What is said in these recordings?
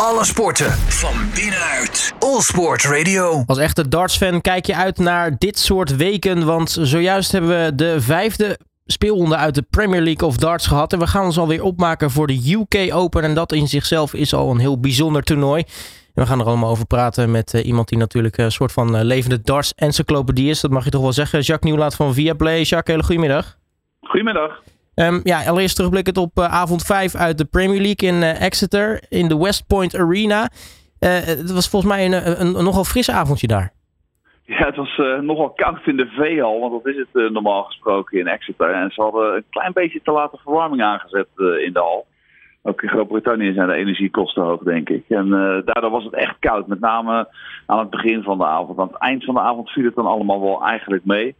Alle sporten van binnenuit. All Sport Radio. Als echte darts-fan kijk je uit naar dit soort weken. Want zojuist hebben we de vijfde speelronde uit de Premier League of Darts gehad. En we gaan ons alweer opmaken voor de UK Open. En dat in zichzelf is al een heel bijzonder toernooi. En we gaan er allemaal over praten met uh, iemand die natuurlijk een soort van uh, levende darts-encyclopedie is. Dat mag je toch wel zeggen. Jacques Nieuwlaat van Viaplay. Jacques, hele goedemiddag. Goedemiddag. Um, ja, allereerst terugblikkend op uh, avond 5 uit de Premier League in uh, Exeter in de West Point Arena. Uh, het was volgens mij een, een, nogal fris avondje daar. Ja, het was nogal koud in de V-hal, want dat is het normaal gesproken in Exeter. En ze hadden een klein beetje te late verwarming aangezet in de hal. Ook in Groot-Brittannië zijn de energiekosten hoog, denk ik. En daardoor was het echt koud, met name aan het begin van de avond. Aan het eind van de avond viel het dan allemaal wel eigenlijk mee.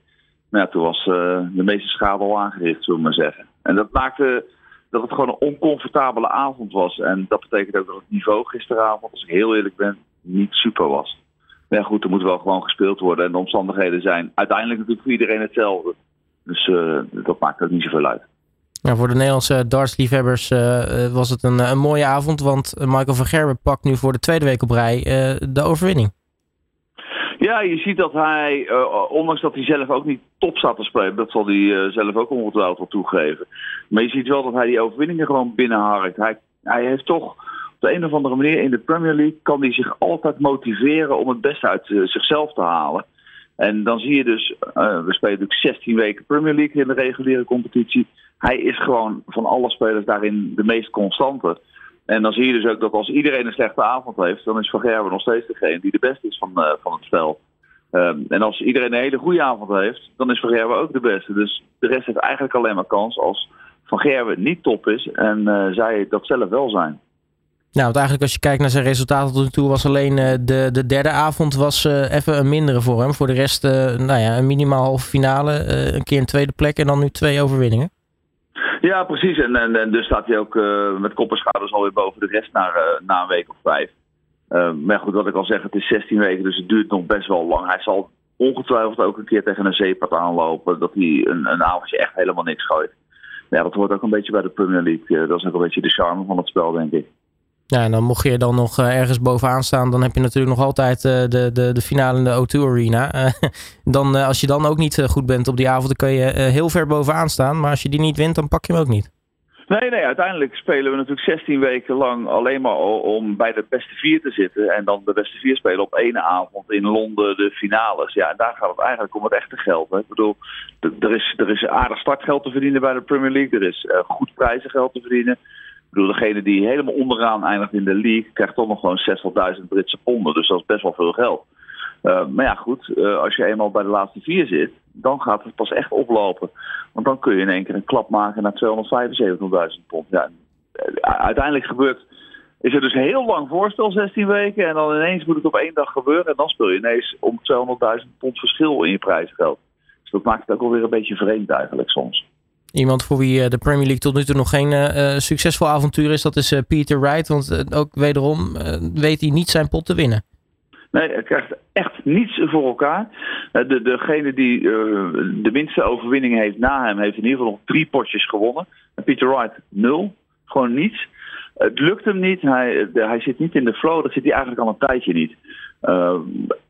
Ja, toen was de meeste schade al aangericht, zullen we maar zeggen. En dat maakte dat het gewoon een oncomfortabele avond was. En dat betekent ook dat het niveau gisteravond, als ik heel eerlijk ben, niet super was. Maar goed, er moet wel gewoon gespeeld worden. En de omstandigheden zijn uiteindelijk natuurlijk voor iedereen hetzelfde. Dus uh, dat maakt ook niet zoveel uit. Ja, voor de Nederlandse dartsliefhebbers uh, was het een, een, mooie avond. Want Michael van Gerwen pakt nu voor de tweede week op rij de overwinning. Ja, je ziet dat hij, uh, ondanks dat hij zelf ook niet top staat te spelen, dat zal hij uh, zelf ook ongetwijfeld wel toegeven. Maar je ziet wel dat hij die overwinningen gewoon binnenharkt. Hij, hij heeft toch op de een of andere manier in de Premier League kan hij zich altijd motiveren om het beste uit uh, zichzelf te halen. En dan zie je dus, we spelen natuurlijk 16 weken Premier League in de reguliere competitie. Hij is gewoon van alle spelers daarin de meest constante. En dan zie je dus ook dat als iedereen een slechte avond heeft, dan is Van Gerwen nog steeds degene die de beste is van, uh, van het spel. Um, en als iedereen een hele goede avond heeft, dan is Van Gerwen ook de beste. Dus de rest heeft eigenlijk alleen maar kans als Van Gerwen niet top is en uh, zij dat zelf wel zijn. Nou, want eigenlijk als je kijkt naar zijn resultaten tot nu toe, was alleen uh, de, de derde avond was even een mindere voor hem. Voor de rest, nou ja, een minimaal halve finale, een keer een tweede plek en dan nu twee overwinningen. Ja, precies. En, en, dus staat hij ook uh, met kopperschouders alweer boven de rest na, uh, na een week of vijf. Uh, maar goed, wat ik al zeg, het is 16 weken, dus het duurt nog best wel lang. Hij zal ongetwijfeld ook een keer tegen een zeepad aanlopen, dat hij een, een avondje echt helemaal niks gooit. Ja, dat hoort ook een beetje bij de Premier League. dat is ook een beetje de charme van het spel, denk ik. Ja, en dan mocht je dan nog ergens bovenaan staan, dan heb je natuurlijk nog altijd de, de, de finale in de O2 Arena. dan, als je dan ook niet goed bent op die avond, dan kun je heel ver bovenaan staan. Maar als je die niet wint, dan pak je hem ook niet. Nee, nee, uiteindelijk spelen we natuurlijk 16 weken lang alleen maar om bij de beste vier te zitten. En dan de beste vier spelen op één avond in Londen de finales. Ja, en daar gaat het eigenlijk om het echte geld. Hè. Ik bedoel, er is, er is aardig startgeld te verdienen bij de Premier League. Er is uh, goed prijzengeld te verdienen. Ik bedoel, degene die helemaal onderaan eindigt in de league krijgt toch nog gewoon 60.000 Britse ponden. Dus dat is best wel veel geld. Uh, maar ja, goed, uh, als je eenmaal bij de laatste vier zit, dan gaat het pas echt oplopen. Want dan kun je in één keer een klap maken naar 275.000 pond. Ja, uiteindelijk gebeurt, is er dus heel lang voorstel, 16 weken. En dan ineens moet het op één dag gebeuren. En dan speel je ineens om 200.000 pond verschil in je prijsgeld. Dus dat maakt het ook alweer een beetje vreemd eigenlijk soms. Iemand voor wie de Premier League tot nu toe nog geen uh, succesvol avontuur is, dat is Peter Wright. Want ook wederom weet hij niet zijn pot te winnen. Nee, hij krijgt echt niets voor elkaar. De, degene die de minste overwinning heeft na hem, heeft in ieder geval nog drie potjes gewonnen. En Peter Wright nul. Gewoon niets. Het lukt hem niet. Hij, hij zit niet in de flow. Dat zit hij eigenlijk al een tijdje niet. Uh,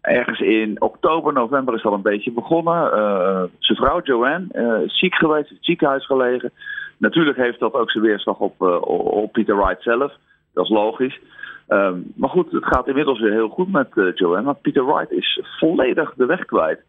ergens in oktober, november is al een beetje begonnen. Uh, zijn vrouw Joanne is ziek geweest, in het ziekenhuis gelegen. Natuurlijk heeft dat ook zijn weerslag op, op Peter Wright zelf. Dat is logisch. Um, maar goed, het gaat inmiddels weer heel goed met Joanne. Maar Peter Wright is volledig de weg kwijt.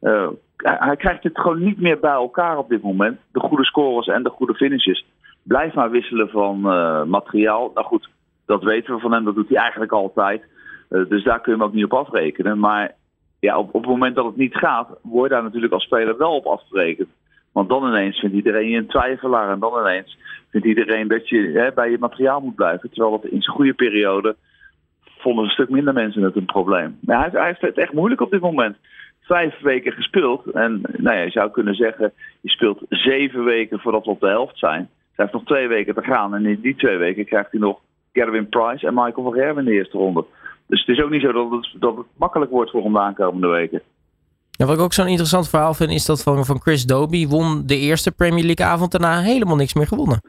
Hij, hij, krijgt het gewoon niet meer bij elkaar op dit moment. De goede scores en de goede finishes. Blijf maar wisselen van materiaal. Nou goed, dat weten we van hem. Dat doet hij eigenlijk altijd. Dus daar kun je hem ook niet op afrekenen. Maar ja, op, op het moment dat het niet gaat, word je daar natuurlijk als speler wel op afgerekend. Want dan ineens vindt iedereen je een twijfelaar. En dan ineens vindt iedereen dat je hè, bij je materiaal moet blijven. Terwijl dat in zijn goede periode vonden een stuk minder mensen het een probleem. Maar hij, hij heeft het echt moeilijk op dit moment. Vijf weken gespeeld. En nou ja, je zou kunnen zeggen, je speelt zeven weken voordat we op de helft zijn. Hij heeft nog twee weken te gaan. En in die twee weken krijgt hij nog Gerwin Price en Michael van Gerwen in de eerste ronde. Dus het is ook niet zo dat het, dat het makkelijk wordt voor hem de aankomende weken. Ja, wat ik ook zo'n interessant verhaal vind, is dat van, van Chris Dobie won de eerste Premier League avond daarna helemaal niks meer gewonnen.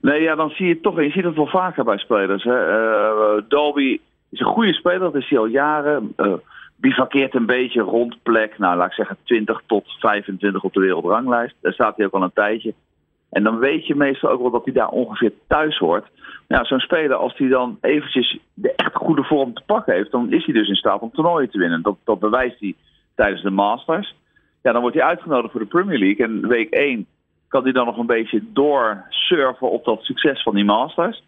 Nee, ja, dan zie je het toch, je ziet het wel vaker bij spelers. Hè. Uh, Dolby is een goede speler, dat is hij al jaren. Uh, bivakkeert een beetje rond plek, nou laat ik zeggen 20 tot 25 op de wereldranglijst. Daar staat hij ook al een tijdje. En dan weet je meestal ook wel dat hij daar ongeveer thuis hoort. Nou, zo'n speler, als hij dan eventjes de echt goede vorm te pakken heeft, dan is hij dus in staat om toernooien te winnen. Dat, dat bewijst hij tijdens de Masters. Ja, dan wordt hij uitgenodigd voor de Premier League. En week 1 kan hij dan nog een beetje doorsurfen op dat succes van die Masters.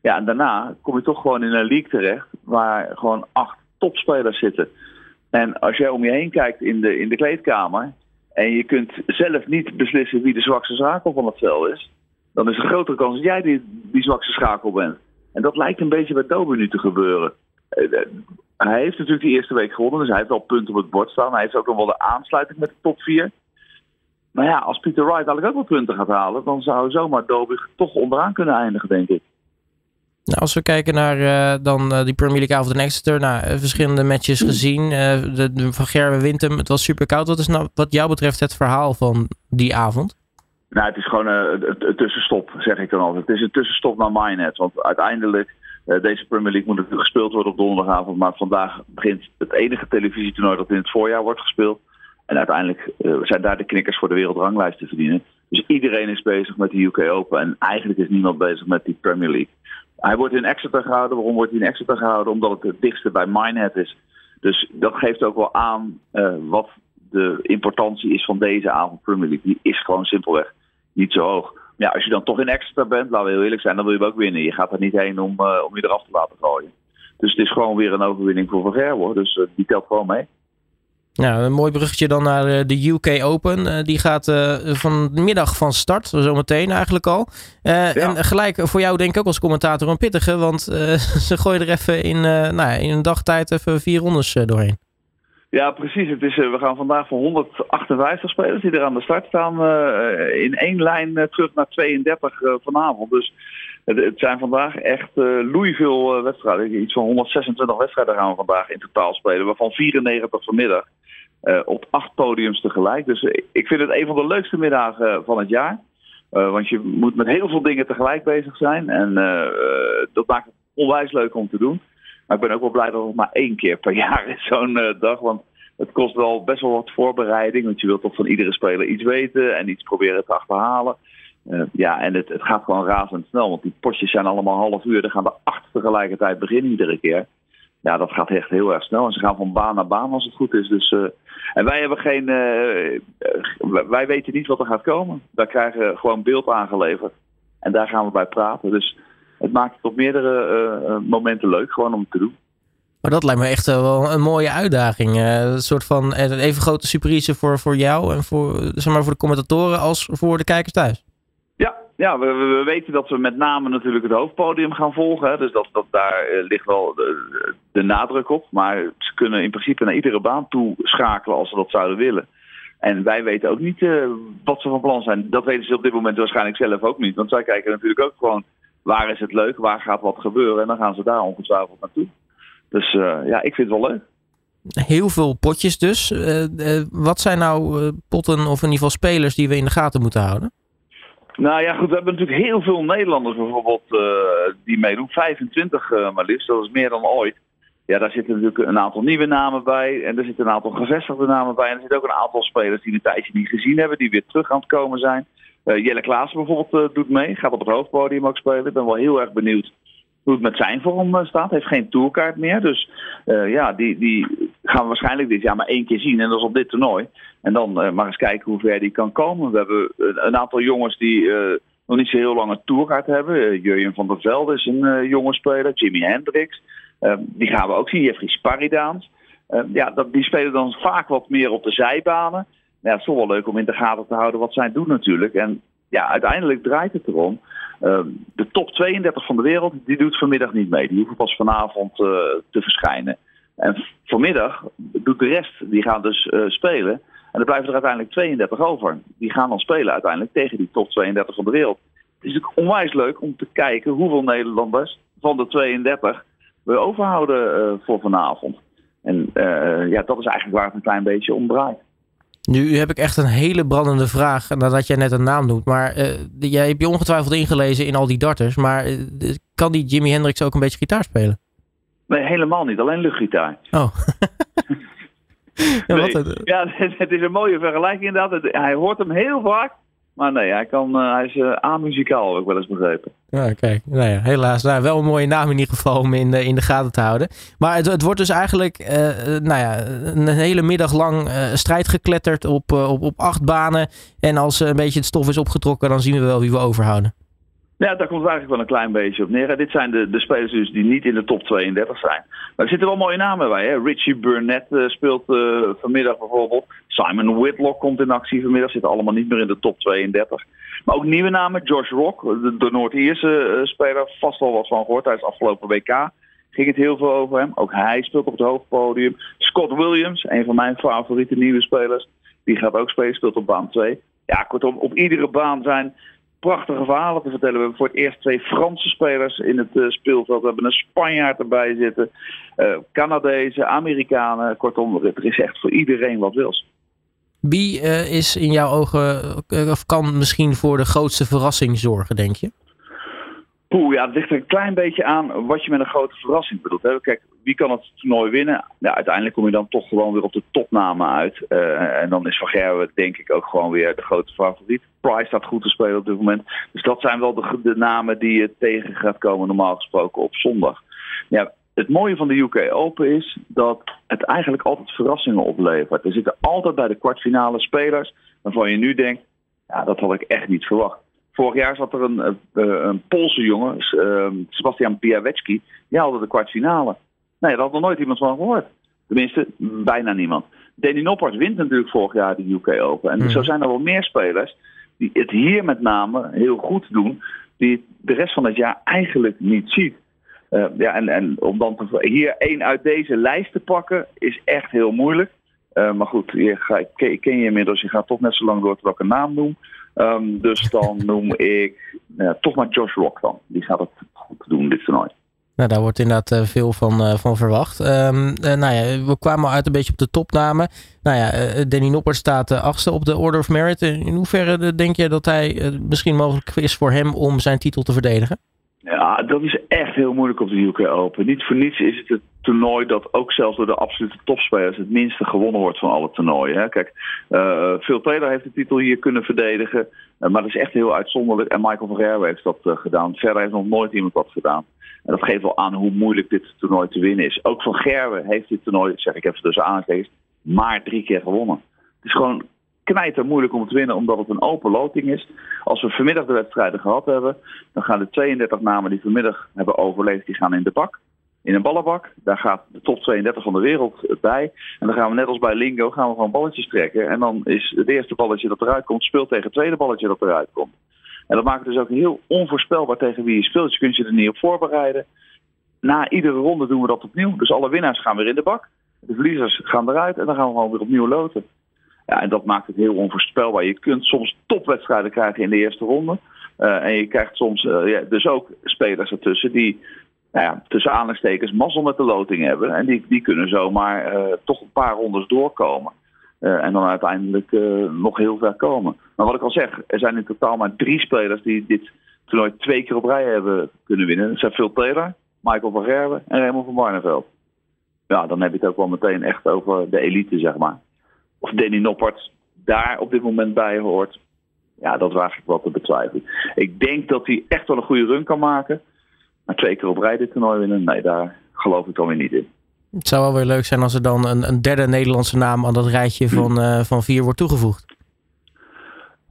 Ja, en daarna kom je toch gewoon in een league terecht waar gewoon acht topspelers zitten. En als jij om je heen kijkt in de, in de kleedkamer en je kunt zelf niet beslissen wie de zwakste schakel van het veld is, dan is er een grotere kans dat jij die, die zwakste schakel bent. En dat lijkt een beetje bij Toby nu te gebeuren. Eh, eh, hij heeft natuurlijk die eerste week gewonnen, dus hij heeft wel punten op het bord staan. Hij heeft ook nog wel de aansluiting met de top 4. Maar ja, als Peter Wright eigenlijk ook wel punten gaat halen, dan zou zomaar Dobie toch onderaan kunnen eindigen, denk ik. Nou, als we kijken naar uh, dan uh, die Premier League avond in Exeter, nou, uh, verschillende matches gezien. De, de, van Gerwe wint hem, het was super koud. Wat is nou wat jou betreft het verhaal van die avond? Nou, het is gewoon een tussenstop, zeg ik dan altijd. Het is een tussenstop naar Minehead. Want uiteindelijk, deze Premier League moet natuurlijk gespeeld worden op donderdagavond. Maar vandaag begint het enige televisietoernooi dat in het voorjaar wordt gespeeld. En uiteindelijk zijn daar de knikkers voor de wereldranglijst te verdienen. Dus iedereen is bezig met de UK Open. En eigenlijk is niemand bezig met die Premier League. Hij wordt in Exeter gehouden. Waarom wordt hij in Exeter gehouden? Omdat het het dichtste bij Minehead is. Dus dat geeft ook wel aan uh, wat de importantie is van deze avond Premier League. Die is gewoon simpelweg niet zo hoog. Ja, als je dan toch in Exeter bent, laten we heel eerlijk zijn, dan wil je ook winnen. Je gaat er niet heen om, uh, om je eraf te laten gooien. Dus het is gewoon weer een overwinning voor Gerwen. Dus uh, die telt gewoon mee. Nou, een mooi bruggetje dan naar eh, de UK Open. Uh, die gaat uh, vanmiddag van start, zometeen eigenlijk al. Uh, ja. En gelijk voor jou denk ik ook als commentator een pittige, want ze gooien er even in, nou, in een dagtijd even vier rondes doorheen. Ja, precies. Het is, we gaan vandaag van 158 spelers die er aan de start staan in één lijn terug naar 32 vanavond. Dus het, zijn vandaag echt uh, veel wedstrijden. Iets van 126 wedstrijden gaan we vandaag in totaal spelen, waarvan 94 vanmiddag. Op acht podiums tegelijk. Dus ik vind het een van de leukste middagen van het jaar. Want je moet met heel veel dingen tegelijk bezig zijn. En dat maakt het onwijs leuk om te doen. Maar ik ben ook wel blij dat het maar één keer per jaar is, zo'n dag. Want het kost wel best wel wat voorbereiding. Want je wilt toch van iedere speler iets weten en iets proberen te achterhalen. Uh, ja, en het, het gaat gewoon razendsnel. Want die potjes zijn allemaal half uur. Dan gaan er acht tegelijkertijd beginnen iedere keer. Ja, dat gaat echt heel erg snel. En ze gaan van baan naar baan als het goed is. Dus, uh, en wij hebben geen. Wij weten niet wat er gaat komen. Wij krijgen gewoon beeld aangeleverd. En daar gaan we bij praten. Dus het maakt het op meerdere momenten leuk gewoon om te doen. Maar dat lijkt me echt wel een mooie uitdaging. een soort van even grote surprise voor, voor jou en voor, zeg maar, voor de commentatoren als voor de kijkers thuis. Ja, ja we, we, weten dat we met name natuurlijk het hoofdpodium gaan volgen. Hè. Dus dat, dat, daar ligt wel de, de, nadruk op. Maar ze kunnen in principe naar iedere baan toe schakelen als ze dat zouden willen. En wij weten ook niet uh, wat ze van plan zijn. Dat weten ze op dit moment waarschijnlijk zelf ook niet. Want zij kijken natuurlijk ook gewoon waar is het leuk, waar gaat wat gebeuren. En dan gaan ze daar ongetwijfeld naartoe. Dus uh, ja, ik vind het wel leuk. Heel veel potjes dus. Uh, wat zijn nou potten of in ieder geval spelers die we in de gaten moeten houden? Nou ja, goed, we hebben natuurlijk heel veel Nederlanders bijvoorbeeld die meedoen. 25 uh, maar liefst, dat is meer dan ooit. Ja, daar zitten natuurlijk een aantal nieuwe namen bij. En er zitten een aantal gevestigde namen bij. En er zitten ook een aantal spelers die we een tijdje niet gezien hebben, die weer terug aan het komen zijn. Uh, Jelle Klaassen bijvoorbeeld doet mee, gaat op het hoofdpodium ook spelen. Ik ben wel heel erg benieuwd hoe het met zijn vorm staat. Hij heeft geen tourkaart meer. Dus ja, die, die gaan we waarschijnlijk dit jaar maar één keer zien. En dat is op dit toernooi. En dan maar eens kijken hoe ver die kan komen. We hebben een aantal jongens die nog niet zo heel lang een tourkaart hebben. Jurjen van der Velde is een jonge speler. Jimi Hendrix. die gaan we ook zien. Jeffrey Sparidaans. ja, dat, die spelen dan vaak wat meer op de zijbanen. Ja, het is toch wel leuk om in de gaten te houden wat zij doen natuurlijk. En ja, uiteindelijk draait het erom. de top 32 van de wereld, die doet vanmiddag niet mee. Die hoeven pas vanavond te verschijnen. En vanmiddag doet de rest, die gaan dus spelen. En er blijven er uiteindelijk 32 over. Die gaan dan spelen uiteindelijk tegen die top 32 van de wereld. Het is natuurlijk onwijs leuk om te kijken hoeveel Nederlanders van de 32 we overhouden uh, voor vanavond. En ja, dat is eigenlijk waar het een klein beetje om draait. Nu heb ik echt een hele brandende vraag nadat jij net een naam noemt. Maar uh, jij hebt je ongetwijfeld ingelezen in al die darters. Maar uh, kan die Jimi Hendrix ook een beetje gitaar spelen? Nee, helemaal niet. Alleen luchtgitaar. Oh. ja, nee. ja, het is een mooie vergelijking inderdaad. Hij hoort hem heel vaak. Maar nee, hij, kan, uh, hij is amuzikaal, heb ik wel eens begrepen. Ja, kijk. Nou ja, helaas. Nou, wel een mooie naam in ieder geval om in de, in de gaten te houden. Maar het, het wordt dus eigenlijk uh, nou ja, een hele middag lang strijd gekletterd op, op, op acht banen. En als een beetje het stof is opgetrokken, dan zien we wel wie we overhouden. Ja, daar komt het eigenlijk wel een klein beetje op neer. Dit zijn de, de spelers dus die niet in de top 32 zijn. Maar er zitten wel mooie namen bij. Hè? Richie Burnett uh, speelt uh, vanmiddag bijvoorbeeld. Simon Whitlock komt in actie vanmiddag. Zitten allemaal niet meer in de top 32. Maar ook nieuwe namen. Josh Rock, de, Noord-Ierse uh, speler. Vast al wat van gehoord. Tijdens afgelopen WK ging het heel veel over hem. Ook hij speelt op het hoofdpodium. Scott Williams, een van mijn favoriete nieuwe spelers. Die gaat ook spelen, speelt op baan 2. Ja, kortom, op iedere baan zijn prachtige verhalen te vertellen. We hebben voor het eerst twee Franse spelers in het uh, speelveld. We hebben een Spanjaard erbij zitten. Uh, Canadezen, Amerikanen. Kortom, er is echt voor iedereen wat wils. Wie uh, is in jouw ogen, of kan misschien voor de grootste verrassing zorgen, denk je? Poeh, ja, het ligt er een klein beetje aan wat je met een grote verrassing bedoelt. Hè? Kijk, wie kan het toernooi winnen? Uiteindelijk kom je dan toch gewoon weer op de topnamen uit. Uh, en dan is Van Gerwen denk ik ook gewoon weer de grote favoriet. Price staat goed te spelen op dit moment. Dus dat zijn wel de, de namen die je tegen gaat komen normaal gesproken op zondag. Ja, het mooie van de UK Open is dat het eigenlijk altijd verrassingen oplevert. Er zitten altijd bij de kwartfinale spelers waarvan je nu denkt, ja, dat had ik echt niet verwacht. Vorig jaar zat er een, een, een Poolse jongen, Sebastian Piawecki, die haalde de kwartfinale. Nee, daar had nog nooit iemand van gehoord. Tenminste, bijna niemand. Danny Noppert wint natuurlijk vorig jaar de UK Open. En mm. zo zijn er wel meer spelers die het hier met name heel goed doen, die de rest van het jaar eigenlijk niet ziet. Uh, ja, en, en om dan te, hier één uit deze lijst te pakken is echt heel moeilijk. Uh, maar goed, je ga, ken, je inmiddels, je gaat toch net zo lang door welke naam noem. Um, dus dan noem ik uh, toch maar Josh Rock dan. Die gaat het goed doen dit toernooi. Nou, daar wordt inderdaad uh, veel van, uh, van verwacht. Um, nou ja, we kwamen uit een beetje op de topnamen. Nou ja, Danny Noppert staat achtste op de Order of Merit. In hoeverre denk je dat hij misschien mogelijk is voor hem om zijn titel te verdedigen? Ja, dat is echt heel moeilijk op de UK Open. Niet voor niets is het het toernooi dat ook zelfs door de absolute topspelers het minste gewonnen wordt van alle toernooien. Hè. Kijk, uh, Phil Taylor heeft de titel hier kunnen verdedigen, uh, maar dat is echt heel uitzonderlijk. En Michael van Gerwen heeft dat uh, gedaan. Verder heeft nog nooit iemand dat gedaan. En dat geeft wel aan hoe moeilijk dit toernooi te winnen is. Ook van Gerwen heeft dit toernooi, zeg ik even tussen aanstekens, maar drie keer gewonnen. Het is gewoon knijter moeilijk om te winnen, omdat het een open loting is. Als we vanmiddag de wedstrijden gehad hebben, dan gaan de 32 namen die vanmiddag hebben overleefd, die gaan in de bak. In een ballenbak. Daar gaat de top 32 van de wereld bij. En dan gaan we net als bij Lingo gaan we gewoon balletjes trekken. En dan is het eerste balletje dat eruit komt, speelt tegen het tweede balletje dat eruit komt. En dat maakt het dus ook heel onvoorspelbaar tegen wie je speelt. Dus je kunt je er niet op voorbereiden. Na iedere ronde doen we dat opnieuw. Dus alle winnaars gaan weer in de bak. De verliezers gaan eruit en dan gaan we gewoon weer opnieuw loten. Ja, en dat maakt het heel onvoorspelbaar. Je kunt soms topwedstrijden krijgen in de eerste ronde. Uh, en je krijgt soms uh, ja, dus ook spelers ertussen die nou ja, tussen aanhalingstekens mazzel met de loting hebben. En die, die kunnen zomaar uh, toch een paar rondes doorkomen. en dan uiteindelijk nog heel ver komen. Maar wat ik al zeg, er zijn in totaal maar drie spelers die dit toernooi twee keer op rij hebben kunnen winnen. Dat zijn Phil Taylor, Michael van Gerwen en Raymond van Barneveld. Ja, dan heb je het ook wel meteen echt over de elite, zeg maar of Danny Noppert daar op dit moment bij hoort. Ja, dat waag ik wel te betwijfelen. Ik denk dat hij echt wel een goede run kan maken. Maar twee keer op rij dit toernooi winnen, nee, daar geloof ik dan weer niet in. Het zou wel weer leuk zijn als er dan een, een derde Nederlandse naam aan dat rijtje van, uh, van vier wordt toegevoegd.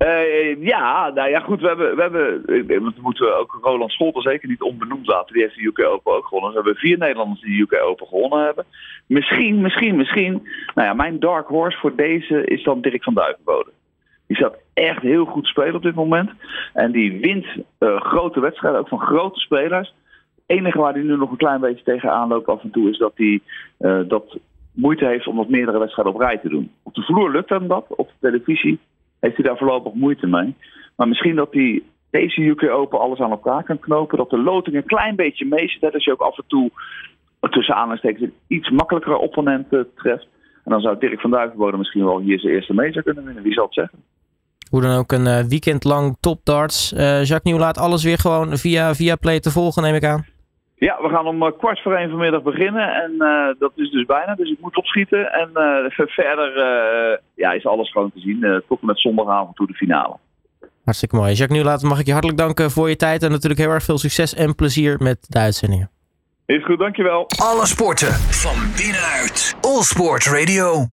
Uh, ja, nou ja, goed. We hebben, we hebben we moeten ook Roland Scholten zeker niet onbenoemd laten. Die heeft de UK Open ook gewonnen. We hebben vier Nederlanders die de UK Open gewonnen hebben. Misschien, misschien, misschien. Nou ja, mijn dark horse voor deze is dan Dirk van Duivenbode. Die zat echt heel goed spelen op dit moment. En die wint uh, grote wedstrijden, ook van grote spelers. Het enige waar hij nu nog een klein beetje tegenaan loopt af en toe is dat hij dat moeite heeft om wat meerdere wedstrijden op rij te doen. Op de vloer lukt hem dat, op de televisie heeft hij daar voorlopig moeite mee. Maar misschien dat hij deze UK Open alles aan elkaar kan knopen. Dat de loting een klein beetje meezit. Dat je ook af en toe tussen aanhalingstekens iets makkelijkere opponenten treft. En dan zou Dirk van Duivenbode misschien wel hier zijn eerste major kunnen winnen. Wie zal het zeggen? Hoe dan ook een uh, weekend lang top darts. Uh, Jacques Nieuw laat alles weer gewoon via, via Play te volgen, neem ik aan. Ja, we gaan om kwart voor één vanmiddag beginnen. En uh, dat is dus bijna. Dus ik moet opschieten. En verder ja, is alles gewoon te zien. tot en met zondagavond toe de finale. Hartstikke mooi. Jacques Nieuwlaat, mag ik je hartelijk danken voor je tijd. En natuurlijk heel erg veel succes en plezier met de uitzendingen. Is goed, dankjewel. Alle sporten van binnenuit. All Sport Radio.